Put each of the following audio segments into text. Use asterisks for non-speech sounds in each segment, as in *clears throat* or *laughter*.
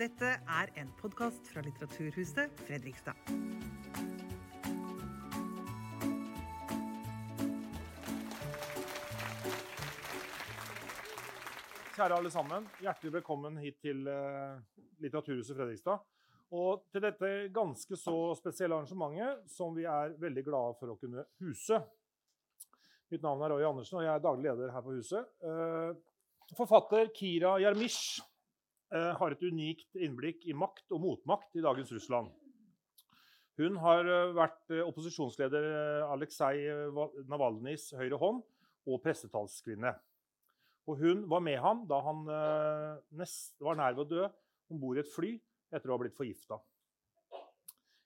Dette er en podkast fra Litteraturhuset Fredrikstad. Kjære alle sammen, hjertelig velkommen hit til uh, Litteraturhuset Fredrikstad. Og til dette ganske så spesielle arrangementet som vi er veldig glade for å kunne huse. Mitt navn er Roy Andersen, og jeg er daglig leder her på huset. Uh, forfatter Kira Jarmish uh, har et unikt innblikk i makt og motmakt i dagens Russland. Hun har vært opposisjonsleder Aleksej Navalnyjs høyre hånd og pressetalskvinne. Og hun var med ham da han nest, var nær ved å dø om bord i et fly etter å ha blitt forgifta.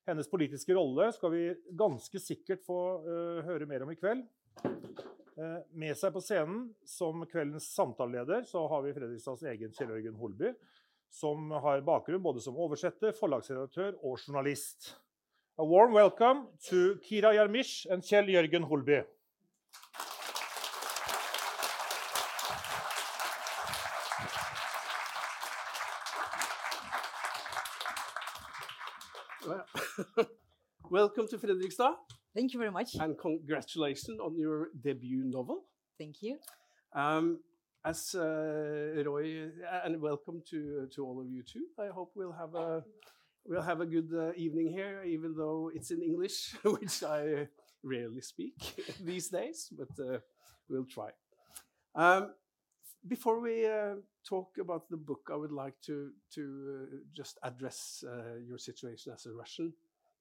Hennes politiske rolle skal vi ganske sikkert få høre mer om i kveld. Uh, med seg på scenen som kveldens samtaleleder så har vi Fredrikstads egen Kjell Jørgen Holby, som har bakgrunn både som oversetter, forlagsredaktør og journalist. A warm welcome to Kira Jarmish and Kjell Jørgen Holby. *laughs* Welcome to Fredrikstad. Thank you very much. And congratulations on your debut novel. Thank you. Um, as uh, Roy, and welcome to to all of you too. I hope we'll have a we'll have a good uh, evening here, even though it's in English, *laughs* which I rarely speak *laughs* these days, but uh, we'll try. Um, before we uh, talk about the book, I would like to to uh, just address uh, your situation as a Russian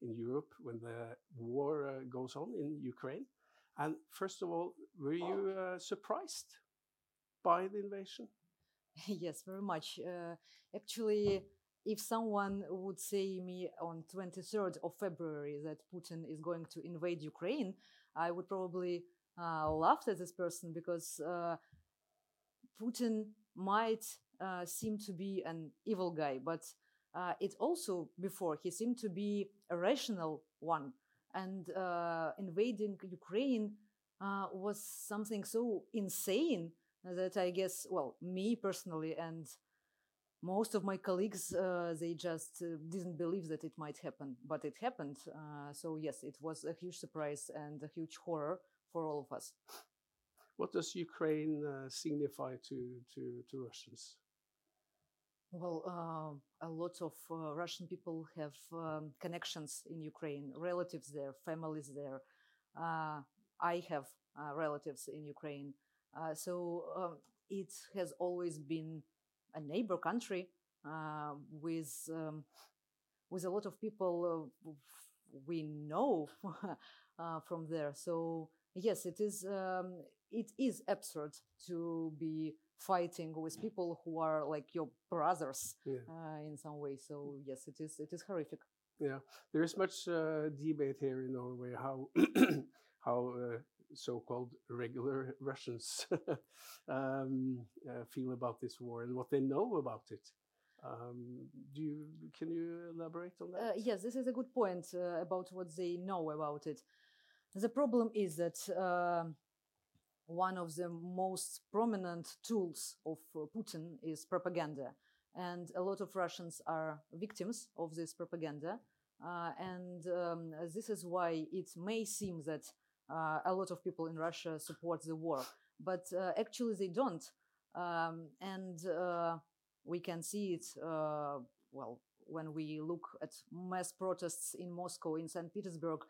in Europe when the war uh, goes on in Ukraine. And first of all, were you uh, surprised by the invasion? *laughs* yes, very much. Uh, actually, if someone would say me on 23rd of February that Putin is going to invade Ukraine, I would probably laugh at this person because Putin might uh, seem to be an evil guy, but uh, it also before he seemed to be a rational one. And uh, invading Ukraine uh, was something so insane that I guess, well, me personally and most of my colleagues, uh, they just uh, didn't believe that it might happen, but it happened. so yes, it was a huge surprise and a huge horror for all of us. What does Ukraine uh, signify to, to, to Russians? Well, uh, a lot of uh, Russian people have um, connections in Ukraine, relatives there, families there. Uh, I have uh, relatives in Ukraine. Uh, so um, it has always been a neighbor country with, um, with a lot of people we know *laughs* from there. So yes, it is um, it is absurd to be fighting with people who are like your brothers yeah. uh, in some way. So yes, it is it is horrific. Yeah, there is much uh, debate here in Norway how *clears throat* how uh, so-called regular Russians *laughs* um, uh, feel about this war and what they know about it. Um, do you can you elaborate on that? Uh, yes, this is a good point uh, about what they know about it. The problem is that um, one of the most prominent tools of uh, Putin is propaganda. And a lot of Russians are victims of this propaganda. Uh, and um, this is why it may seem that uh, a lot of people in Russia support the war, but uh, actually they don't. Um, and uh, we can see it, uh, well, when we look at mass protests in Moscow, in St. Petersburg,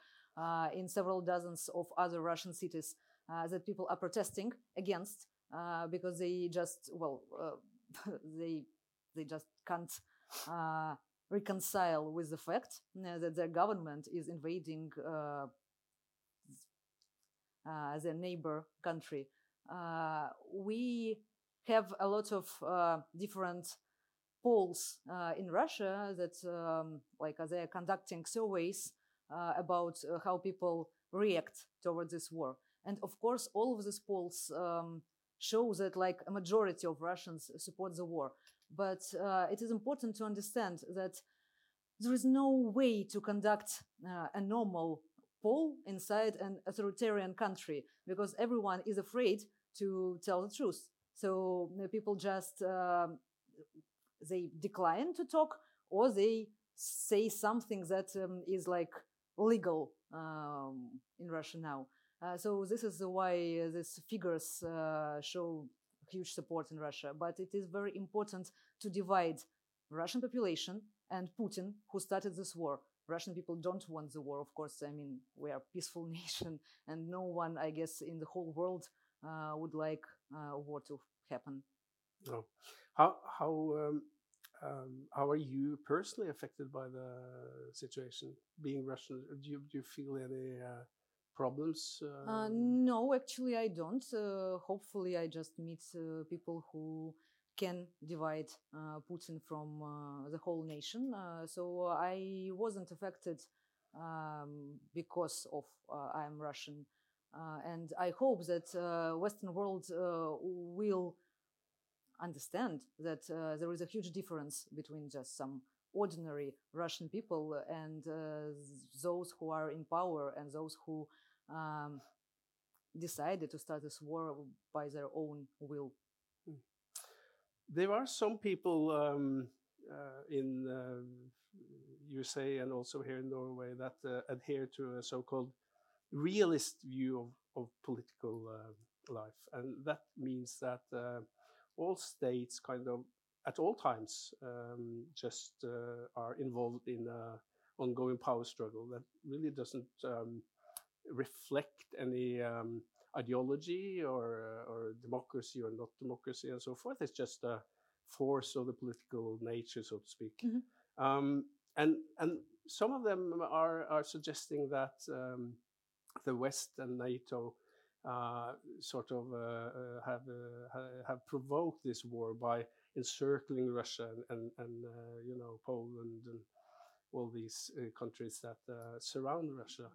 in several dozens of other Russian cities. Uh, that people are protesting against uh, because they just well uh, *laughs* they they just can't reconcile with the fact that their government is invading their neighbor country. we have a lot of different polls uh, in Russia that, um, like, they are conducting surveys uh, about uh, how people react towards this war. And of course, all of these polls um, show that like a majority of Russians support the war. But uh, it is important to understand that there is no way to conduct uh, a normal poll inside an authoritarian country because everyone is afraid to tell the truth. So people just um, they decline to talk or they say something that um, is like legal um, in Russia now. Uh, so this is why these figures uh, show huge support in Russia. But it is very important to divide Russian population and Putin, who started this war. Russian people don't want the war, of course. I mean, we are a peaceful *laughs* nation, and no one, I guess, in the whole world uh, would like uh, war to happen. No. How how um, um, how are you personally affected by the situation? Being Russian, do you do you feel any uh, problems? Uh, no, actually, I don't. Uh, hopefully, I just meet uh, people who can divide uh, Putin from uh, the whole nation. Uh, so I wasn't affected um, because of I am Russian, and I hope that Western world will understand that there is a huge difference between just some ordinary Russian people and uh, those who are in power and those who um, decided to start this war by their own will. Hmm. There are some people um, uh, in uh, USA and also here in Norway that uh, adhere to a so-called realist view of, of political uh, life, and that means that uh, all states kind of at all times um, just uh, are involved in an ongoing power struggle that really doesn't um, reflect any um, ideology or, or democracy or not democracy and so forth. It's just a force of the political nature, so to speak. Mm -hmm. um, and and some of them are are suggesting that um, the West and NATO uh, sort of uh, uh have uh, have provoked this war by encircling Russia and and, and uh, you know Poland and all these countries that surround Russia.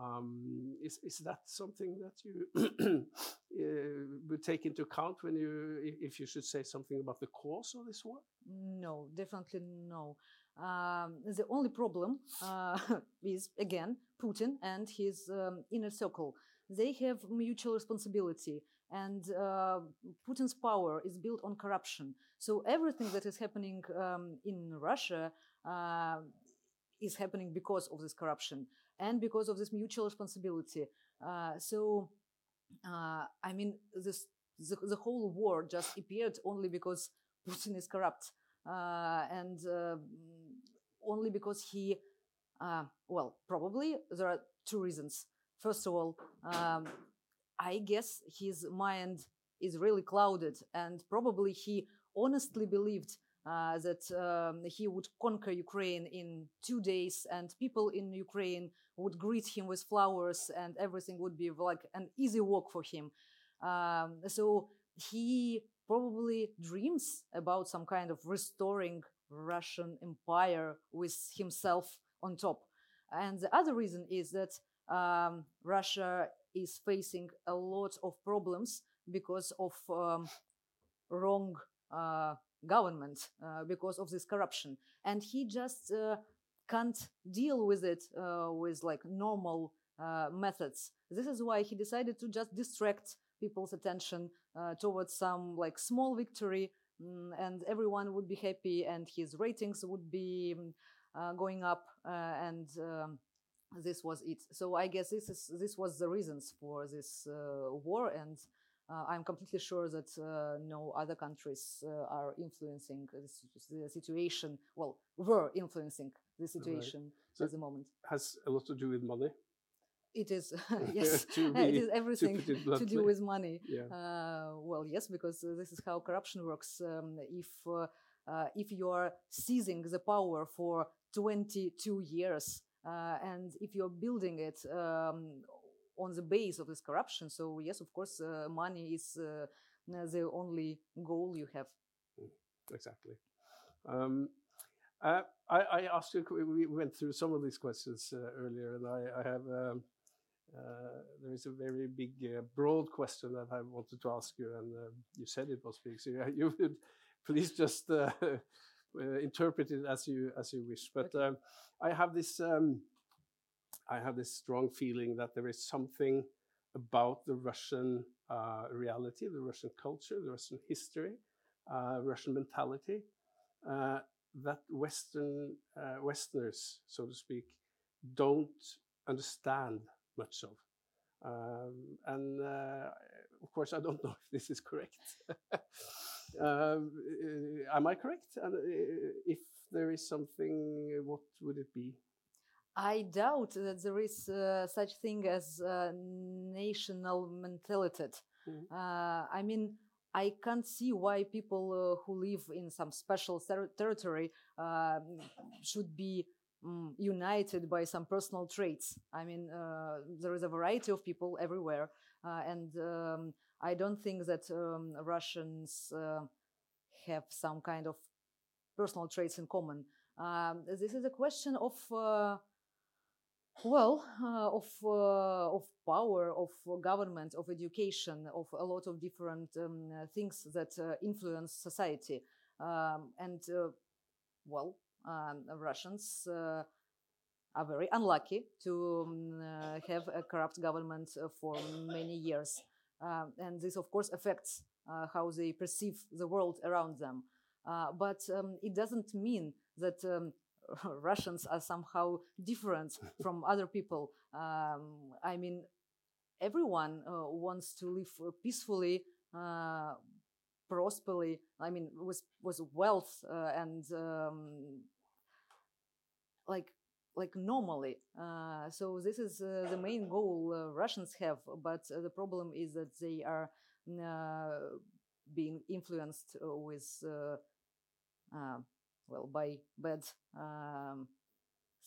Um, is is that something that you *clears throat* uh, would take into account when you, if you should say something about the cause of this war? No, definitely no. Um, the only problem uh, *laughs* is again Putin and his um, inner circle. They have mutual responsibility, and uh, Putin's power is built on corruption. So everything that is happening um, in Russia uh, is happening because of this corruption and because of this mutual responsibility. Uh, so, uh, I mean, this the, the, whole war just appeared only because Putin is corrupt, uh, and only because he, well, probably there are two reasons. First of all, um, I guess his mind is really clouded, and probably he honestly believed uh, that um, he would conquer Ukraine in two days, and people in Ukraine would greet him with flowers, and everything would be like an easy walk for him. Um, so he probably dreams about some kind of restoring Russian empire with himself on top. And the other reason is that um, Russia is facing a lot of problems because of um, wrong uh, government uh, because of this corruption. And he just uh, can't deal with it uh, with like normal uh, methods. This is why he decided to just distract people's attention uh, towards some like small victory um, and everyone would be happy and his ratings would be um, going up and um, this was it. So i guess this is this was the reasons for this war and uh, I'm completely sure that uh, no other countries uh, are influencing the situation. Well, were influencing the situation right. so at the moment. Has a lot to do with money. It is *laughs* *laughs* yes. *laughs* be, it is everything to, to, do with money. Yeah. Uh, well, yes, because this is how corruption works. Um, if uh, uh, if you are seizing the power for 22 years and if you're building it um, on the base of this corruption. So yes, of course, uh, money is uh, the only goal you have. Mm, exactly. Um, uh, I, I, asked you. We went through some of these questions uh, earlier, and I, I have. Um, uh, there is a very big, uh, broad question that I wanted to ask you, and you said it was big. So *laughs* you would please just *laughs* interpret it as you as you wish. But um, I have this. Um, I have this strong feeling that there is something about the Russian uh, reality, the Russian culture, the Russian history, uh, Russian mentality uh, that Western uh, Westerners, so to speak, don't understand much of. Um, and uh, of course, I don't *laughs* know if this is correct. *laughs* um, uh, am I correct? And if there is something, what would it be? I doubt that there is uh, such thing as uh, national mentality. Mhm. Uh, I mean, I can't see why people uh, who live in some special ter- territory um, should be mm, united by some personal traits. I mean, uh, there is a variety of people everywhere, uh, and um, I don't think that um, Russians uh, have some kind of personal traits in common. Um, this is a question of uh, well, uh, of uh, of power, of government, of education, of a lot of different um, uh, things that uh, influence society, um, and uh, well, um, Russians uh, are very unlucky to um, have a corrupt government for many years, and this, of course, affects how they perceive the world around them. But um, it doesn't mean that um, *laughs* Russians are somehow different *laughs* from other people. Um, I mean, everyone uh, wants to live uh, peacefully, uh, prosperly. I mean, with with wealth uh, and um, like like normally. Uh, so this is uh, the main goal uh, Russians have. But uh, the problem is that they are uh, being influenced uh, with. Well, by bad um,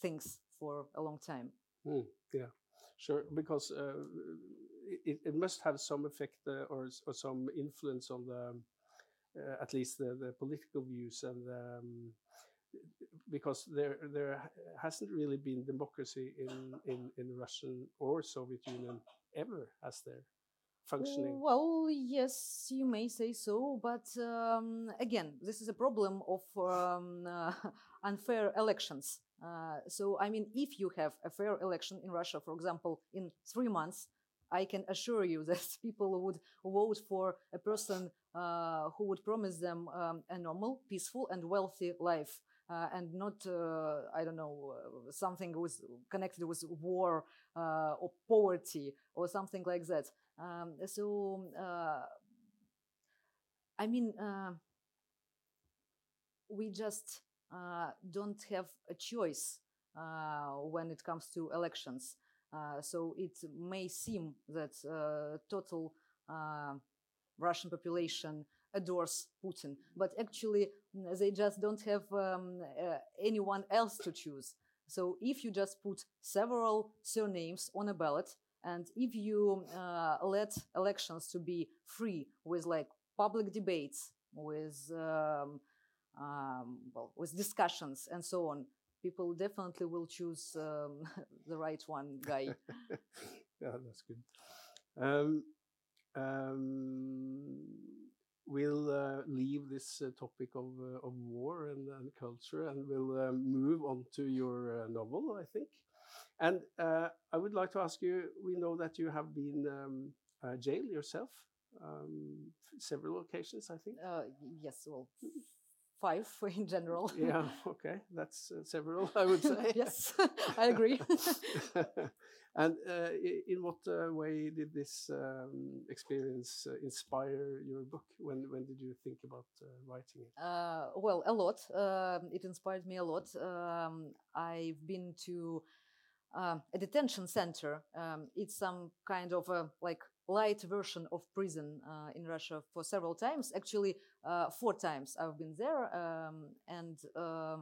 things for a long time. Mm, yeah, sure. Because uh, it, it must have some effect uh, or, or some influence on the, uh, at least the, the political views and um, because there there hasn't really been democracy in, in, in Russian or Soviet Union ever, has there? Functioning. Well, yes, you may say so, but um, again, this is a problem of um, uh, *laughs* unfair elections. Uh, so, I mean, if you have a fair election in Russia, for example, in three months, I can assure you *laughs* that people would vote for a person uh, who would promise them um, a normal, peaceful, and wealthy life. Uh, and not, uh, I don't know, uh, something with connected with war uh, or poverty or something like that. Um, so, uh, I mean, uh, we just uh, don't have a choice uh, when it comes to elections. Uh, so it may seem that uh, total Russian population adores Putin, but actually mm, they just don't have um, anyone else to choose. So if you just put several surnames on a ballot, and if you uh, let elections to be free with like public debates, with um, um, well, with discussions and so on, people definitely will choose um, *laughs* the right one guy. *laughs* yeah, that's good. Um, um, we'll uh, leave this uh, topic of uh, of war and, and culture, and we'll uh, move on to your uh, novel, I think. And uh, I would like to ask you. We know that you have been um, uh, jailed yourself um, several occasions, I think. Uh, yes, well, five *laughs* in general. *laughs* yeah, okay, that's uh, several, I would say. *laughs* yes, I agree. and uh, in what uh, way did this um, experience uh, inspire your book? When when did you think about uh, writing it? Uh, well, a lot. Um, it inspired me a lot. Um, I've been to um a detention center. Um, it's some kind of a like light version of prison uh, in Russia for several times. Actually, uh, four times I've been there, um, and uh,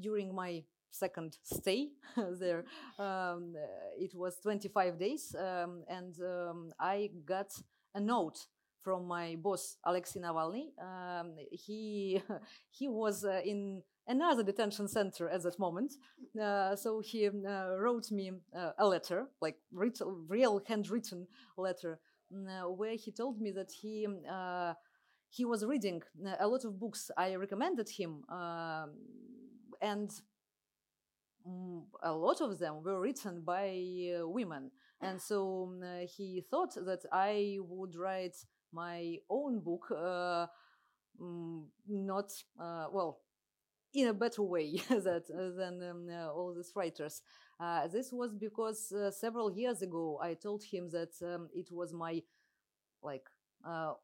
during my second stay *laughs* there, um, uh, it was 25 days, um, and um, I got a note from my boss Alexei Navalny. Um, he *laughs* he was uh, in another detention center at that moment, uh, so he uh, wrote me uh, a letter, like writ- real handwritten letter, mm, uh, where he told me that he. Uh, he was reading uh, a lot of books I recommended him, um, and mm, a lot of them were written by women. And so he thought that I would write my own book, mm, not, well, in a better way *laughs* that, than um, uh, all these writers. Uh, this was because uh, several years ago I told him that um, it was my like uh,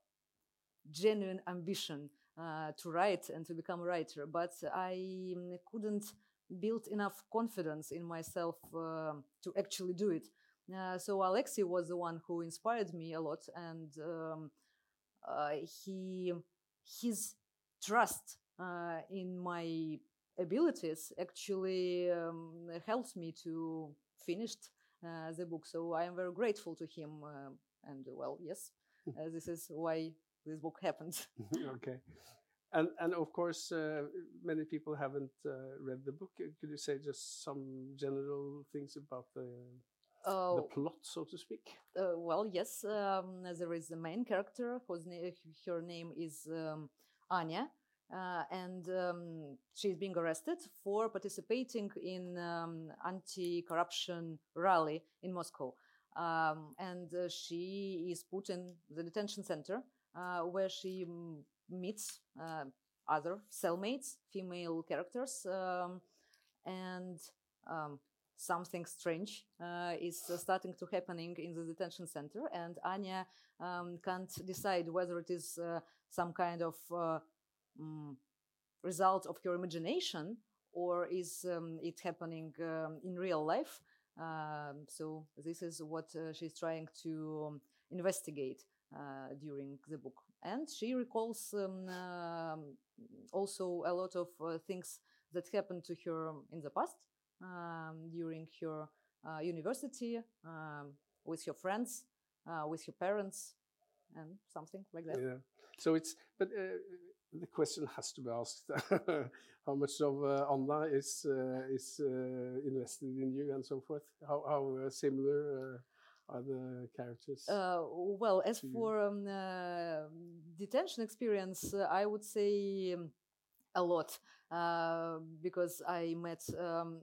genuine ambition uh, to write and to become a writer, but I um, couldn't build enough confidence in myself uh, to actually do it. Uh, so Alexei was the one who inspired me a lot, and um, uh, he his trust uh, in my abilities actually um, helped me to finish uh, the book. So I am very grateful to him. Uh, and well, yes, uh, this is why this book happened. *laughs* okay. And and of course, uh, many people haven't uh, read the book. Uh, Could you say just some general things about the the Oh, plot, so to speak? uh, well, yes, um, there is a main character whose na- her name is um, Anya, uh, and um, she's being arrested for participating in um, anti-corruption rally in Moscow, um, and uh, she is put in the detention center uh, where she meets uh, other cellmates, female characters, um, and um, something strange uh, is uh, starting to happening in the detention center. And anya um, can't decide whether it is uh, some kind of uh, mm, result of your imagination or is um, it happening um, in real life um, so this is what uh, she's trying to um, investigate uh, during the book and she recalls um, um, also a lot of uh, things that happened to her in the past um, during her uh, university um, with her friends, uh, with her parents, and something like that. Yeah. So it's but uh, the question has to be asked: *laughs* How much of uh, Anna is uh, is uh, invested in you, and so forth? How how uh, similar uh, are the characters? Uh, well, as for um, uh, detention experience, uh, I would say um, a lot uh, because I met um,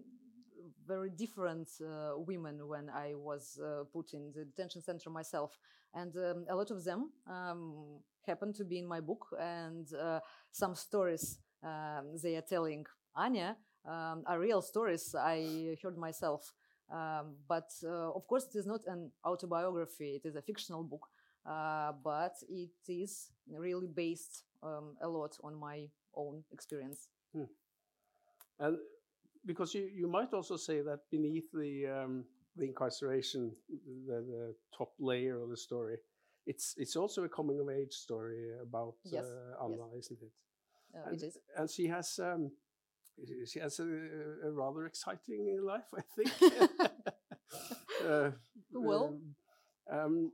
very different uh, women when I was uh, put in the detention center myself, and um, a lot of them um, happen to be in my book, and uh, some stories um, they are telling Anya um, are real stories I heard myself. Um, but uh, of course, it is not an autobiography; it is a fictional book. Uh, but it is really based um, a lot on my own experience. And because you, you might also say that beneath the um, the incarceration, the, the top layer of the story, it's it's also a coming of age story about Yes, uh, Anna, isn't it? Uh, and, it is. and she has um, she has a, a rather exciting life, I think. *laughs* *laughs* uh, Well. um, um,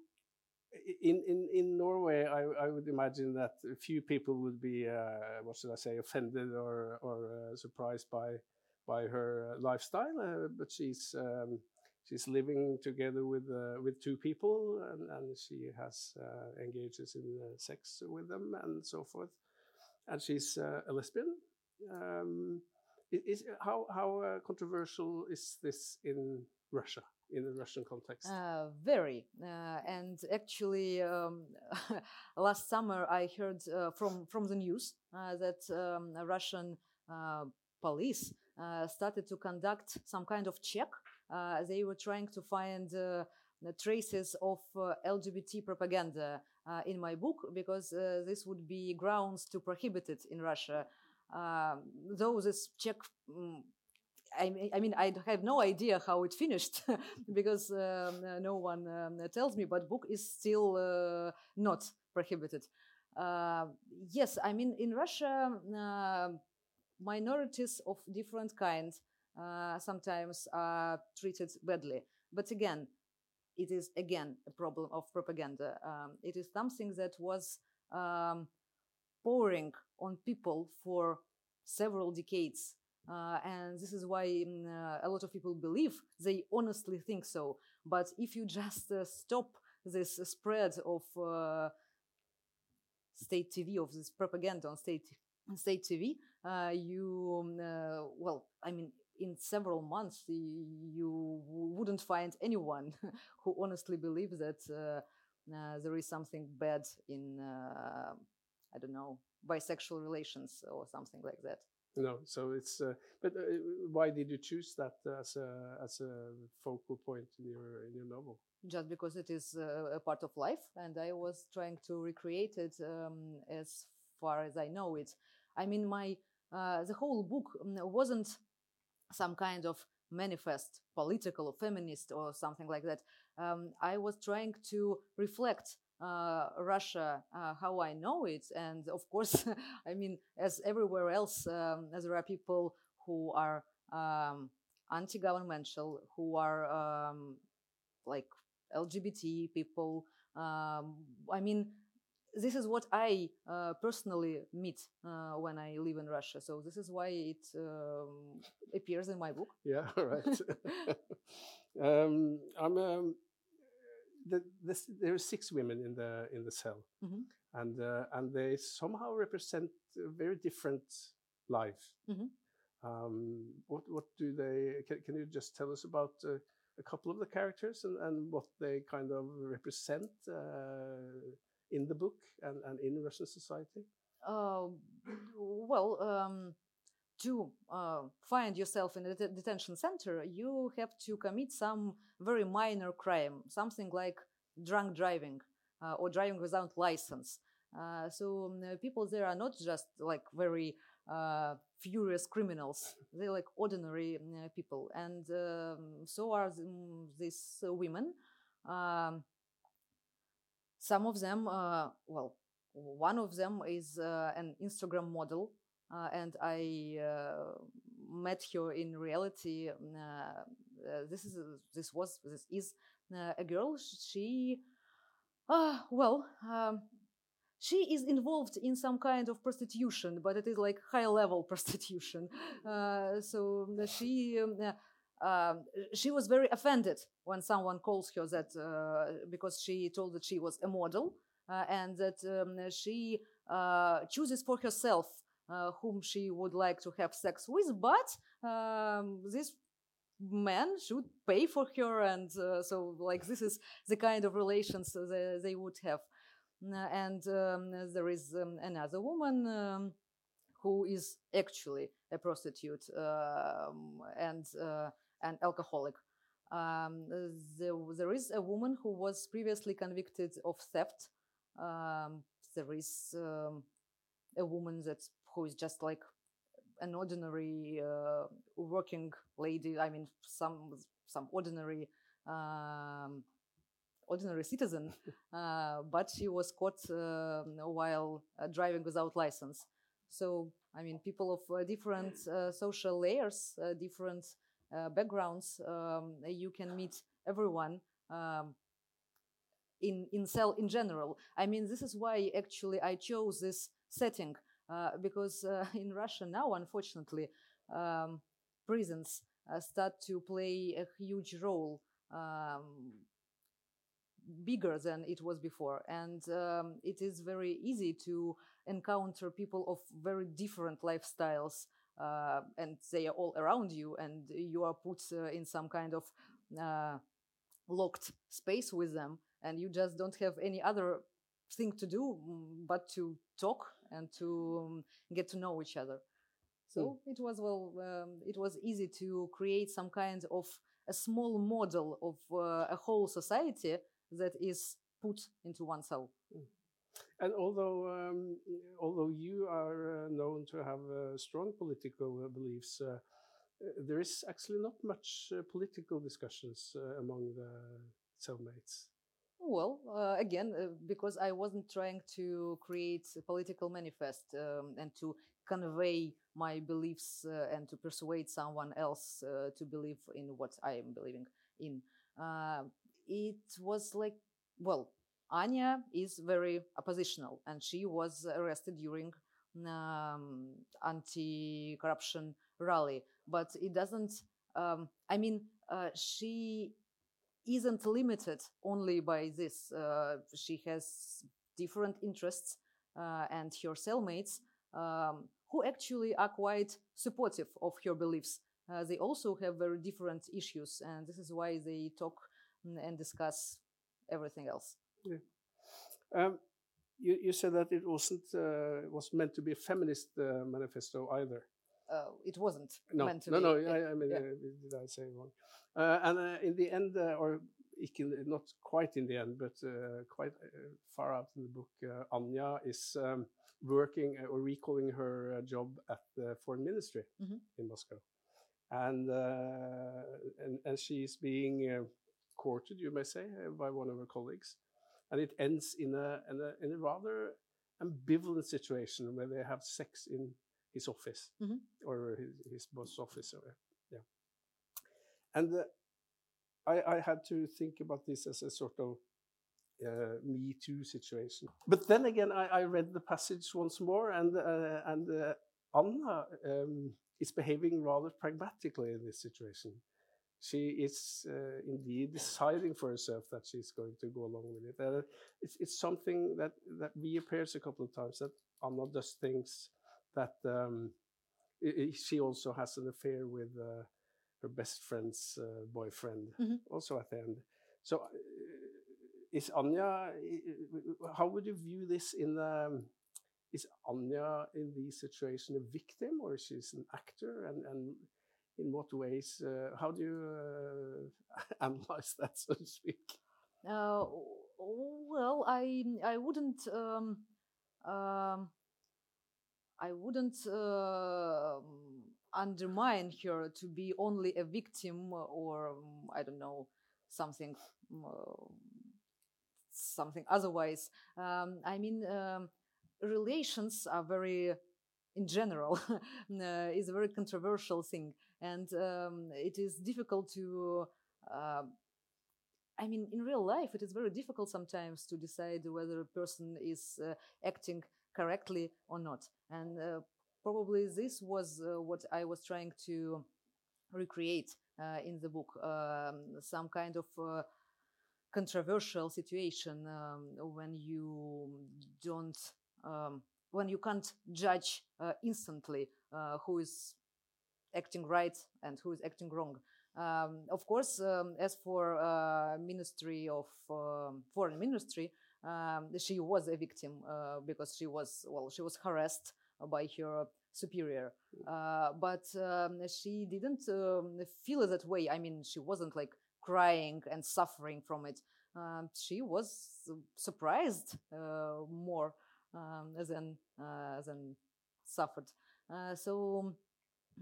in, in, in Norway, I, I would imagine that a few people would be, uh, what should I say, offended or, or uh, surprised by, by her lifestyle. Uh, but she's, um, she's living together with, uh, with two people and, and she has uh, engages in uh, sex with them and so forth. And she's uh, a lesbian. Um, is, how how uh, controversial is this in Russia, in the Russian context? Uh, very. Uh, and actually, um, *laughs* last summer I heard uh, from from the news uh, that um, Russian police started to conduct some kind of check. Uh, they were trying to find uh, traces of uh, LGBT propaganda in my book because this would be grounds to prohibit it in Russia. Um, though this check mm, I, mean- I have no idea how it finished *laughs* because um, no one um, tells me, but book is still uh, not prohibited. Uh, yes, I mean, in Russia, uh, minorities of different kinds sometimes are treated badly. But again, it is again a problem of propaganda. Um, it is something that was um, pouring on people for several decades. Uh, and this is why mm, uh, a lot of people believe they honestly think so. But if you just uh, stop this spread of uh, state TV, of this propaganda on state state TV, uh, you um, uh, well, I mean, in several months you wouldn't find anyone *laughs* who honestly believes that uh, uh, there is something bad in uh, I don't know bisexual relations or something like that. No, so it's. Uh, but uh, why did you choose that as a as a focal point in your in your novel? Just because it is uh, a part of life, and I was trying to recreate it um, as far as I know it. I mean, my uh, the whole book mm, wasn't some kind of manifest, political or feminist or something like that. Um, I was trying to reflect uh, Russia uh, how I know it, and of course, *laughs* I mean, as everywhere else, um, there are people who are um, anti-governmental, who are um, like LGBT people. Um, I mean, this is what I uh, personally meet uh, when I live in Russia. So this is why it um, appears in my book. Yeah, *laughs* right. *laughs* *laughs* um, I'm. Um, the, this, there are six women in the in the cell, mm -hmm. and uh, and they somehow represent a very different life. Mm -hmm. um, what what do they? Can, can you just tell us about uh, a couple of the characters and, and what they kind of represent uh, in the book and, and in Russian society? Uh, well, um, to uh, find yourself in a det detention center, you have to commit some very minor crime, something like drunk driving uh, or driving without license. Uh, so um, people there are not just like very uh, furious criminals; they're like ordinary uh, people, and um, so are th these women. Um, some of them, uh, well, one of them is an Instagram model uh, and I uh, met her in reality. Uh, this is this was this is a girl. She, well. Um, she is involved in some kind of prostitution, but it is like high level *laughs* prostitution. Uh, so she um, uh, she was very offended when someone calls her that uh, because she told that she was a model and that um, she chooses for herself uh, whom she would like to have sex with, but um, this man should pay for her, and uh, so like this is the kind of relations they, they would have. And um, there is um, another woman um, who is actually a prostitute um, and uh, an alcoholic. Um, there, there is a woman who was previously convicted of theft. Um, there is um, a woman that's who is just like an ordinary uh, working lady. I mean, some some ordinary um, ordinary citizen, *laughs* uh, but she was caught uh, while uh, driving without license. So, I mean, people of uh, different uh, social layers, different backgrounds, um, you can meet everyone. Um, in in cell in general. I mean, this is why actually I chose this setting uh, because uh, *laughs* in Russia now, unfortunately, um, prisons uh, start to play a huge role, um, bigger than it was before, and um, it is very easy to encounter people of very different lifestyles. Uh, and they are all around you, and you are put uh, in some kind of uh, locked space with them, and you just don't have any other thing to do mm, but to talk and to um, get to know each other. So mm. it was well, um, it was easy to create some kind of a small model of uh, a whole society that is put into one cell. Mm. And although um, although you are uh, known to have uh, strong political uh, beliefs, uh, there is actually not much uh, political discussions among the cellmates. Well, uh, again, uh, because I wasn't trying to create a political manifest um, and to convey my beliefs uh, and to persuade someone else uh, to believe in what I am believing in. Uh, it was like, well, Anya is very oppositional and she was arrested during um, anti-corruption rally, but it doesn't, um, I mean, uh, she isn't limited only by this. Uh, she has different interests uh, and her cellmates um, who actually are quite supportive of her beliefs. They also have very different issues, and this is why they talk and discuss everything else. Yeah. Um, you, you, said that it wasn't uh, was meant to be a feminist uh, manifesto either. uh, it wasn't No, meant to no, be. no. Yeah, I, I mean, yeah. uh, did I say wrong? Uh, and uh, in the end, uh, or in not quite in the end, but uh, quite uh, far out in the book, uh, Anya is um, working uh, or recalling her uh, job at the foreign ministry Mhm. in Moscow, and uh, and and she's being uh, courted, you may say, by one of her colleagues, and it ends in a in a, in a rather ambivalent situation where they have sex in his office Mhm. or his, his boss office or yeah. And uh, I, I had to think about this as a sort of uh, me too situation. But then again i, I read the passage once more and uh, and uh, anna um, is behaving rather pragmatically in this situation she is uh, indeed deciding for herself that she's going to go along with it. And it's, it's something that, that reappears a couple of times that Anna does things that um, i- i- she also has an affair with uh, her best friend's uh, boyfriend, Mhm. also at the end. So, uh, is Anya? i- How would you view this in? Um, is Anya in this situation a victim or she's an actor? And and in what ways? Uh, how do you uh, *laughs* analyze that, so to speak? Uh, well, I I wouldn't um, um, I wouldn't undermine her to be only a victim or um, I don't know something something otherwise. Um, I mean, um, relations are very in general *laughs* uh, is a very controversial thing, and um, it is difficult to. Uh, I mean, in real life, it is very difficult sometimes to decide whether a person is uh, acting correctly or not. And uh, probably this was uh, what I was trying to recreate uh, in the book um, some kind of uh, controversial situation um, when you don't, um, when you can't judge uh, instantly who is acting right and who is acting wrong. Um, of course, um, as for uh, Ministry of um, Foreign Ministry, um, she was a victim uh, because she was well, she was harassed by her superior, uh, but um, she didn't feel that way. I mean, she wasn't like crying and suffering from it. She was surprised uh, more than uh, than suffered. Uh, so.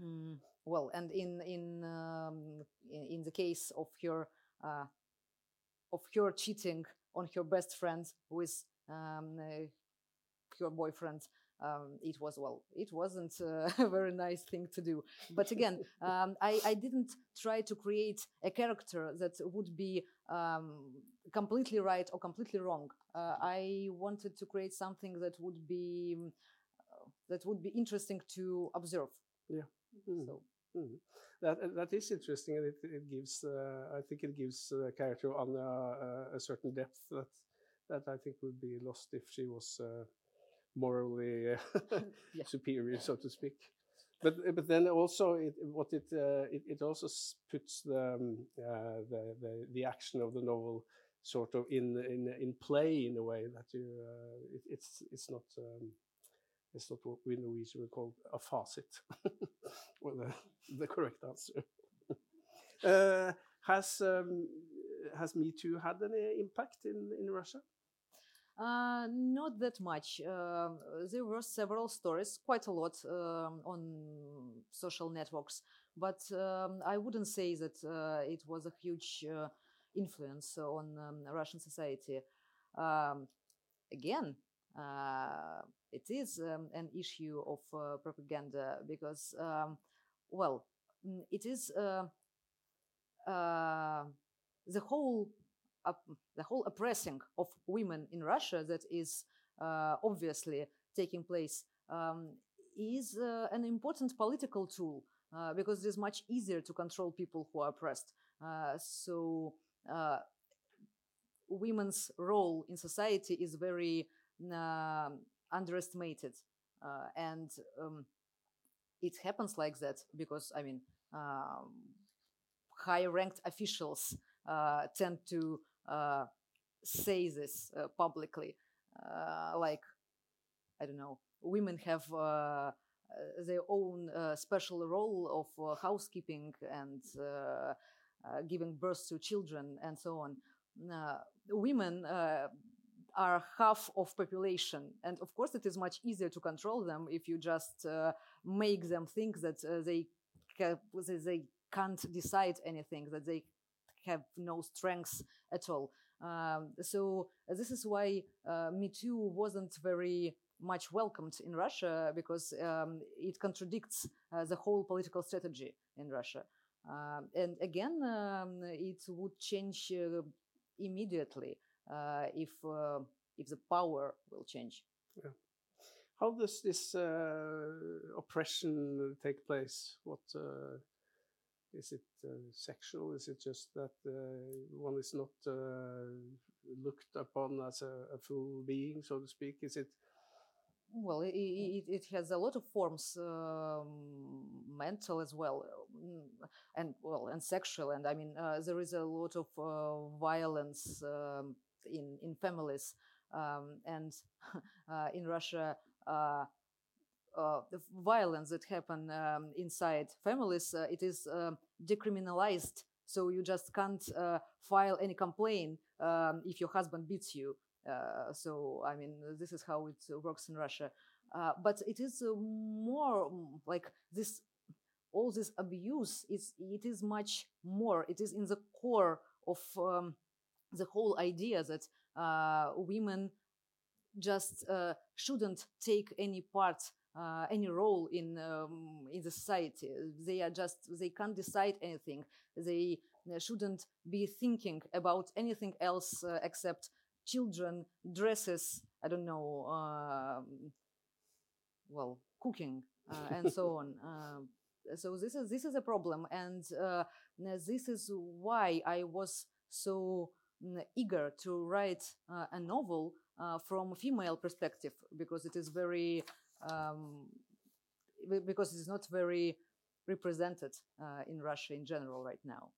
Mm, well, and in in um, in, the case of her uh, of her cheating on her best friend with um, uh, her boyfriend, um, it was well, it wasn't uh, *laughs* a very nice thing to do. But again, *laughs* um, I I didn't try to create a character that would be um, completely right or completely wrong. Uh, I wanted to create something that would be uh, that would be interesting to observe. Mm. So. Mm. That uh, that is interesting, and it, it gives. Uh, I think it gives the character of Anna uh, a certain depth that that I think would be lost if she was uh, morally uh, *laughs* *laughs* Yeah. superior, so to speak. But but then also it, what it, uh, it it also puts the, um, uh, the the the action of the novel sort of in in in play in a way that you uh, it, it's it's not. Um, it's not what we Norwegian would call a fasit, or *laughs* the, the correct answer. *laughs* uh, has um, has Me Too had any impact in, in Russia? Uh, not that much. Uh, there were several stories, quite a lot, um, on social networks, but um, I wouldn't say that uh, it was a huge uh, influence on um, Russian society. Um, again, uh, it is um, an issue of uh, propaganda because, um, well, mm, it is uh, uh, the whole the whole oppressing of women in Russia that is uh, obviously taking place um, is uh, an important political tool uh, because it is much easier to control people who are oppressed. So women's role in society is very uh, underestimated, uh, and um, it happens like that because I mean um, high-ranked officials uh, tend to uh, say this publicly, like I don't know, women have uh, their own uh, special role of uh, housekeeping and giving birth to children and so on. women are half of population. And of course it is much easier to control them if you just make them think that they they can't decide anything that they have no strength at all. Um, so this is why uh, Me Too wasn't very much welcomed in Russia because um, it contradicts uh, the whole political strategy in Russia. Um, and again, um, it would change uh, immediately. uh, if uh, if the power will change. Yeah. How does this uh, oppression take place? What is it sexual? Is it just that one is not looked upon as a, a, full being, so to speak? Is it well it, it, it, has a lot of forms um, mental as well mm, and well and sexual and i mean uh, there is a lot of uh, violence um, in in families um, and *laughs* uh, in russia uh, uh, the violence that happen um, inside families uh, it is um, decriminalized so you just can't file any complaint um, if your husband beats you uh, so I mean, this is how it works in Russia. Uh, but it is uh, more mm, like this. All this abuse is it is much more. It is in the core of um, the whole idea that women just shouldn't take any part uh, any role in um, in the society. They are just they can't decide anything. They shouldn't be thinking about anything else uh, except children, dresses, I don't know, um, well, cooking uh, and so on. Uh, *laughs* so this is this is a problem, and uh, this is why I was so eager to write uh, a novel uh, from a female perspective because it is very um, because it is not very represented uh, in Russia in general right now.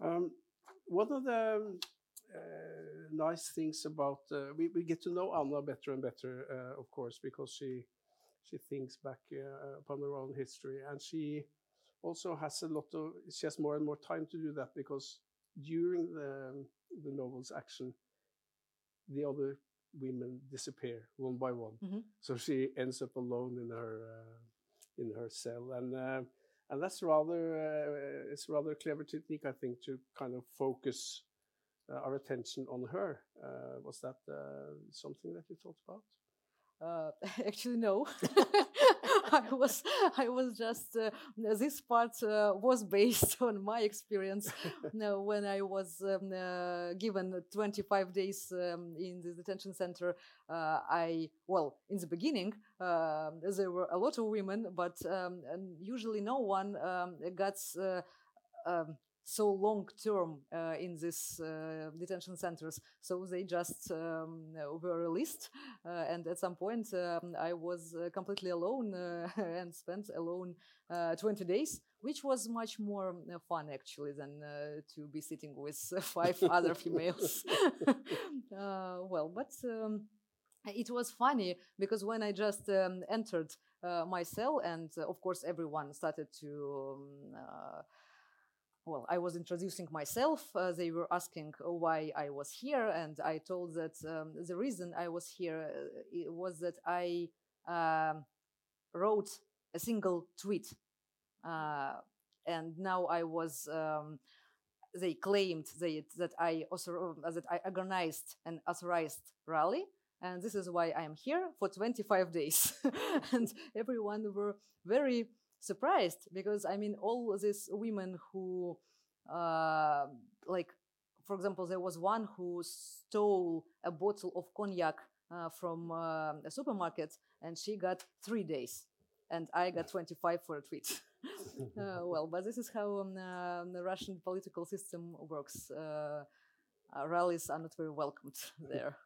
Um, one of the uh, nice things about uh, we, we get to know Anna better and better, uh, of course, because she she thinks back upon her own history, and she also has a lot of she has more and more time to do that because during the the novel's action, the other women disappear one by one. Mm -hmm. So she ends up alone in her uh, in her cell, and uh, and that's rather uh, it's rather clever technique, I think, to kind of focus uh, our attention on her. Uh, was that uh, something that you thought about? Uh, *laughs* actually no *laughs* *laughs* *laughs* i was i was just uh, this part uh, was based *laughs* on my experience *laughs* when i was um, given 25 days um, in the detention center i well in the beginning um, there were a lot of women but um, usually no one um, got um, so long term uh, in these uh, detention centers. So they just um, were released, uh, and at some point um, I was uh, completely alone uh, *laughs* and spent alone 20 days, which was much more fun actually than to be sitting with *laughs* five other females. *laughs* well, but. Um, it was funny because when I just um, entered uh, my cell, and uh, of course everyone started to um, uh, well, I was introducing myself. Uh, they were asking why I was here, and I told that um, the reason I was here uh, was that I um, wrote a single tweet, uh, and now I was. Um, they claimed they, that I also that I organized an authorized rally, and this is why I am here for 25 days. *laughs* and everyone were very surprised because I mean all these women who uh, like for example there was one who stole a bottle of cognac uh, from uh, a supermarket and she got three days and I got *laughs* 25 for a tweet. *laughs* uh, well, but this is how um, uh, the Russian political system works. Uh, uh rallies are not very welcomed *laughs* there.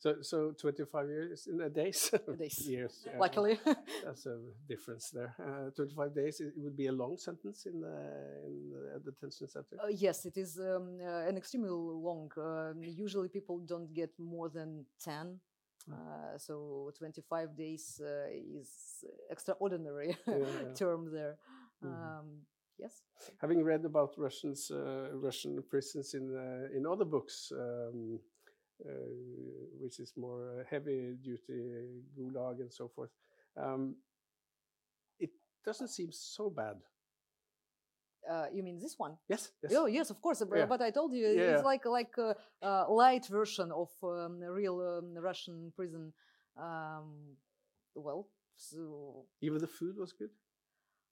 So, so 25 years in a days? *laughs* days. years. Yeah. Luckily. *laughs* That's a difference there. Uh, 25 days, it would be a long sentence in the, in the detention center? Uh, yes, it is um, uh, an extremely long. Uh, usually people don't get more than 10 Uh, so 25 days uh, is extraordinary *laughs* Yeah, term there. Mhm. Um, yes. Having read about Russians, uh, Russian prisons in uh, in other books, um, which is more uh, heavy duty gulag and so forth, um, it doesn't seem so bad. Uh, you mean this one? Yes, yes. Oh yes, of course. but- Yeah. But I told you Yeah, it's like like a, a light version of um, a real um, Russian prison. Um, well, so Even the food was good.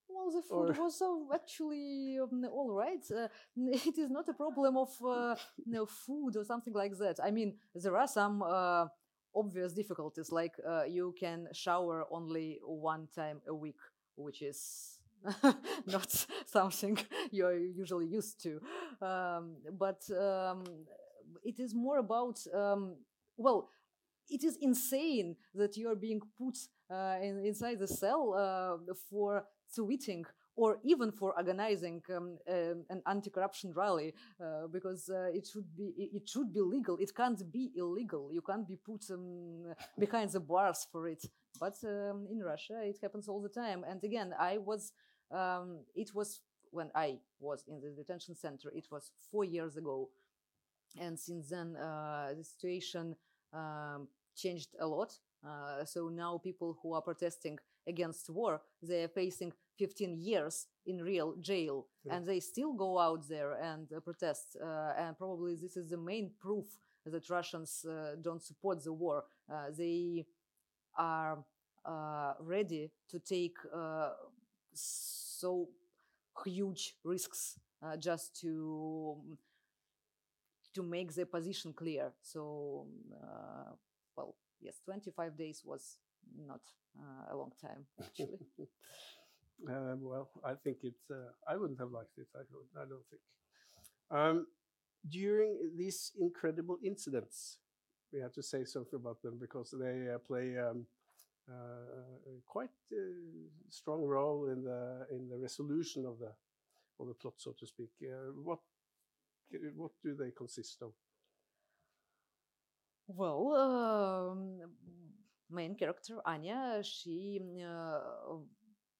Well, the food Or- was uh, actually um, all right. Uh, *laughs* it is not a problem of uh, know, food or something like that. I mean, there are some uh, obvious difficulties, like uh, you can shower only one time a week, which is *laughs* not *laughs* something you're usually used to. Um, but um, it is more about, um, well, it is insane that you are being put uh, in, inside the cell uh, for tweeting or even for organizing um, um, an anti-corruption rally uh, because uh, it should be it should be legal. It can't be illegal. You can't be put um, behind the bars for it. But um, in russia it happens all the time. And again i was um, it was when i was in the detention center it was four years ago. And since then uh, the situation um, changed a lot. Uh, so now people who are protesting against war they are facing 15 years in real jail. Yeah. and they still go out there and uh, protest uh, and probably this is the main proof that russians uh, don't support the war. Uh, they are uh, ready to take uh, so huge risks uh, just to to make their position clear. So uh, well yes 25 days was not uh, a long time actually Uh, *laughs* well, I think it's. Uh, I wouldn't have liked it. I don't. I don't think. Um, during these incredible incidents, we have to say something about them because they uh, play um, uh, a quite uh, strong role in the in the resolution of the of the plot, so to speak. Uh, what what do they consist of? Well, um, main character Anya, she uh,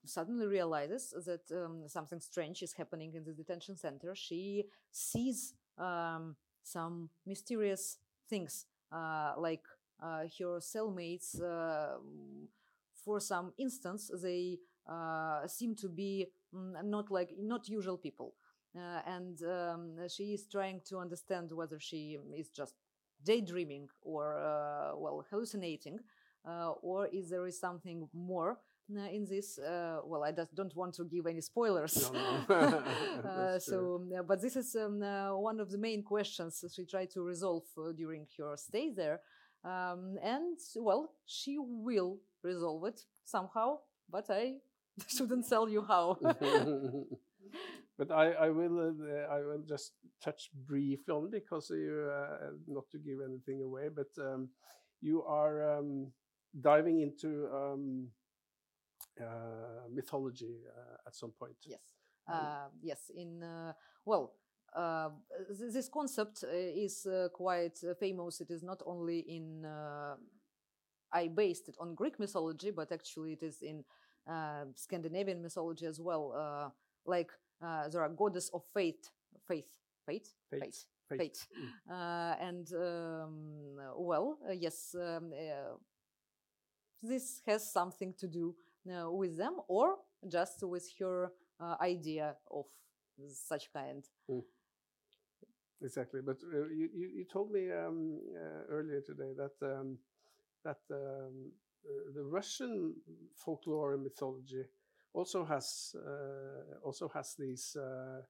suddenly realizes that um, something strange is happening in the detention center. She sees um, some mysterious things, uh, like uh, her cellmates. Uh, for some instance, they uh, seem to be mm, not like not usual people, uh, and um, she is trying to understand whether she is just daydreaming or well hallucinating or is there is something more uh, in this uh, well i just don't want to give any spoilers. No, no. *laughs* *laughs* uh, so um, uh, but this is um, uh, one of the main questions she tried to resolve uh, during her stay there. Um, and well she will resolve it somehow but i *laughs* shouldn't tell you how. But I, I will uh, I will just touch briefly on because you uh, not to give anything away, but um, you are um, diving into um, uh, mythology uh, at some point. Yes. Um, Uh, yes. In uh, well, uh, th- this concept uh, is uh, quite famous. It is not only in. Uh, I based it on Greek mythology, but actually it is in uh, Scandinavian mythology as well. Uh, like uh, there are goddess of faith, faith, faith, Fate. faith, Fate. fate. Uh, and um, well, uh, yes, um, this has something to do uh, with them, or just with her uh, idea of such kind. Exactly, but uh, you, you you told me um, uh, earlier today that um, that um, uh, the Russian folklore and mythology also has uh, also has these uh,